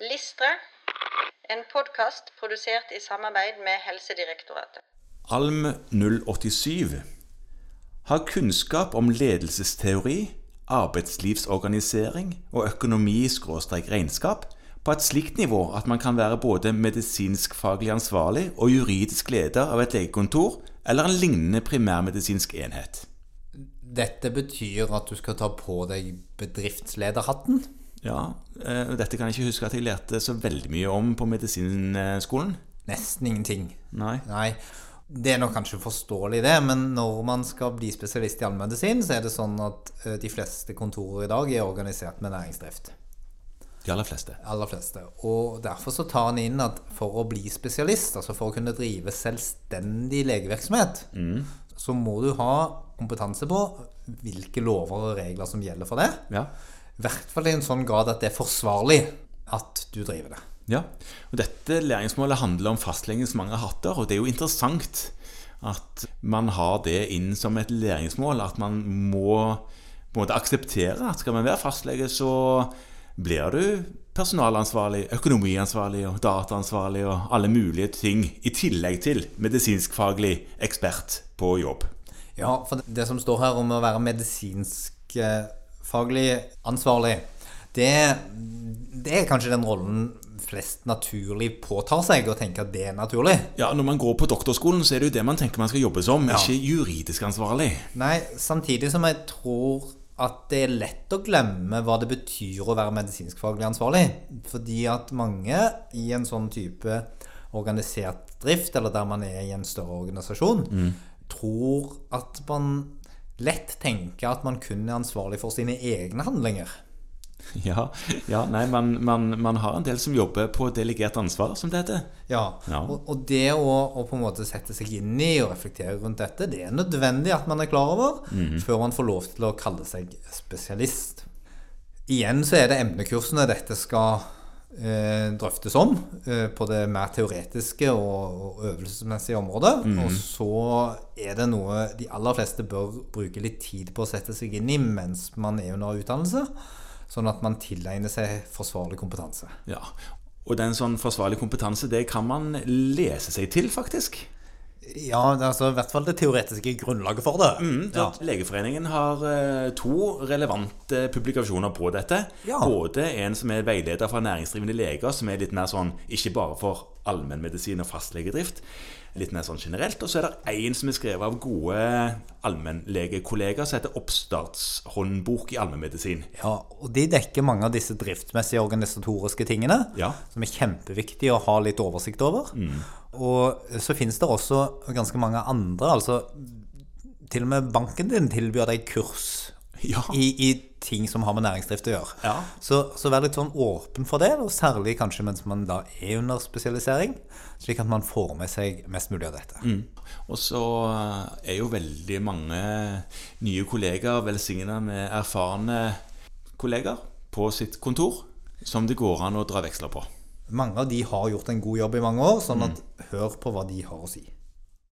Listre, en podkast produsert i samarbeid med Helsedirektoratet. Alm 087 har kunnskap om ledelsesteori, arbeidslivsorganisering og økonomi-regnskap på et slikt nivå at man kan være både medisinskfaglig ansvarlig og juridisk leder av et legekontor eller en lignende primærmedisinsk enhet. Dette betyr at du skal ta på deg bedriftslederhatten? Ja, eh, Dette kan jeg ikke huske at jeg lærte så veldig mye om på medisinskolen. Nesten ingenting. Nei. Nei. Det er nok kanskje forståelig, det, men når man skal bli spesialist i allmedisin, så er det sånn at eh, de fleste kontorer i dag er organisert med næringsdrift. De aller fleste. Aller fleste. Og derfor så tar han inn at for å bli spesialist, altså for å kunne drive selvstendig legevirksomhet, så må du ha kompetanse på hvilke lover og regler som gjelder for det. Ja. I hvert fall i en sånn grad at det er forsvarlig at du driver det. Ja, og Dette læringsmålet handler om fastlegens mange hatter, og det er jo interessant at man har det inn som et læringsmål. At man må på en måte akseptere at skal man være fastlege, så blir du personalansvarlig, økonomiansvarlig og dataansvarlig og alle mulige ting, i tillegg til medisinskfaglig ekspert på jobb. Ja, for det som står her om å være medisinsk eh, faglig ansvarlig, det, det er kanskje den rollen flest naturlig påtar seg, og tenker at det er naturlig. Ja, Når man går på doktorskolen, så er det jo det man tenker man skal jobbe som, Ja. ikke juridisk ansvarlig. Nei, samtidig som jeg tror at det er lett å glemme hva det betyr å være medisinskfaglig ansvarlig. Fordi at mange i en sånn type organisert drift, eller der man er i en større organisasjon, tror at man lett tenke at man kun er ansvarlig for sine egne handlinger. Ja, ja nei, man, man, man har en del som jobber på delegert ansvar, som det heter. Ja, Ja. Og, og det å, å på en måte sette seg inn i og reflektere rundt dette, det er nødvendig at man er klar over før man får lov til å kalle seg spesialist. Igjen så er det emnekursene dette skal drøftes om, eh, på det mer teoretiske og, øvelsesmessige området. Og så er det noe de aller fleste bør bruke litt tid på å sette seg inn i mens man er under utdannelse, sånn at man tilegner seg forsvarlig kompetanse. Ja, Og den sånn forsvarlig kompetanse, det kan man lese seg til, faktisk. Ja, altså i hvert fall det teoretiske grunnlaget for det. Mm, ja. Legeforeningen har uh, to relevante publikasjoner på dette. Ja. Både en som er veileder for næringsdrivende leger, som er litt mer sånn ikke bare for allmennmedisin og fastlegedrift, litt mer sånn generelt. Og så er det en som er skrevet av gode allmennlegekollegaer, som heter Oppstartshåndbok i allmennmedisin. ja, og de dekker mange av disse driftsmessige organisatoriske tingene, Ja. som er kjempeviktig å ha litt oversikt over. Og så finnes det også ganske mange andre, altså til og med banken din tilbyr deg kurs Ja. i, i ting som har med næringsdrift å gjøre. Ja. Så, så vær litt sånn åpen for det, og særlig kanskje mens man da er under spesialisering, slik at man får med seg mest mulig av dette. Og så eh, er jo veldig mange nye kollegaer velsigna med erfarne kollegaer på sitt kontor, som det går an å dra veksler på. Mange av de har gjort en god jobb i mange år, sånn at hør på hva de har å si.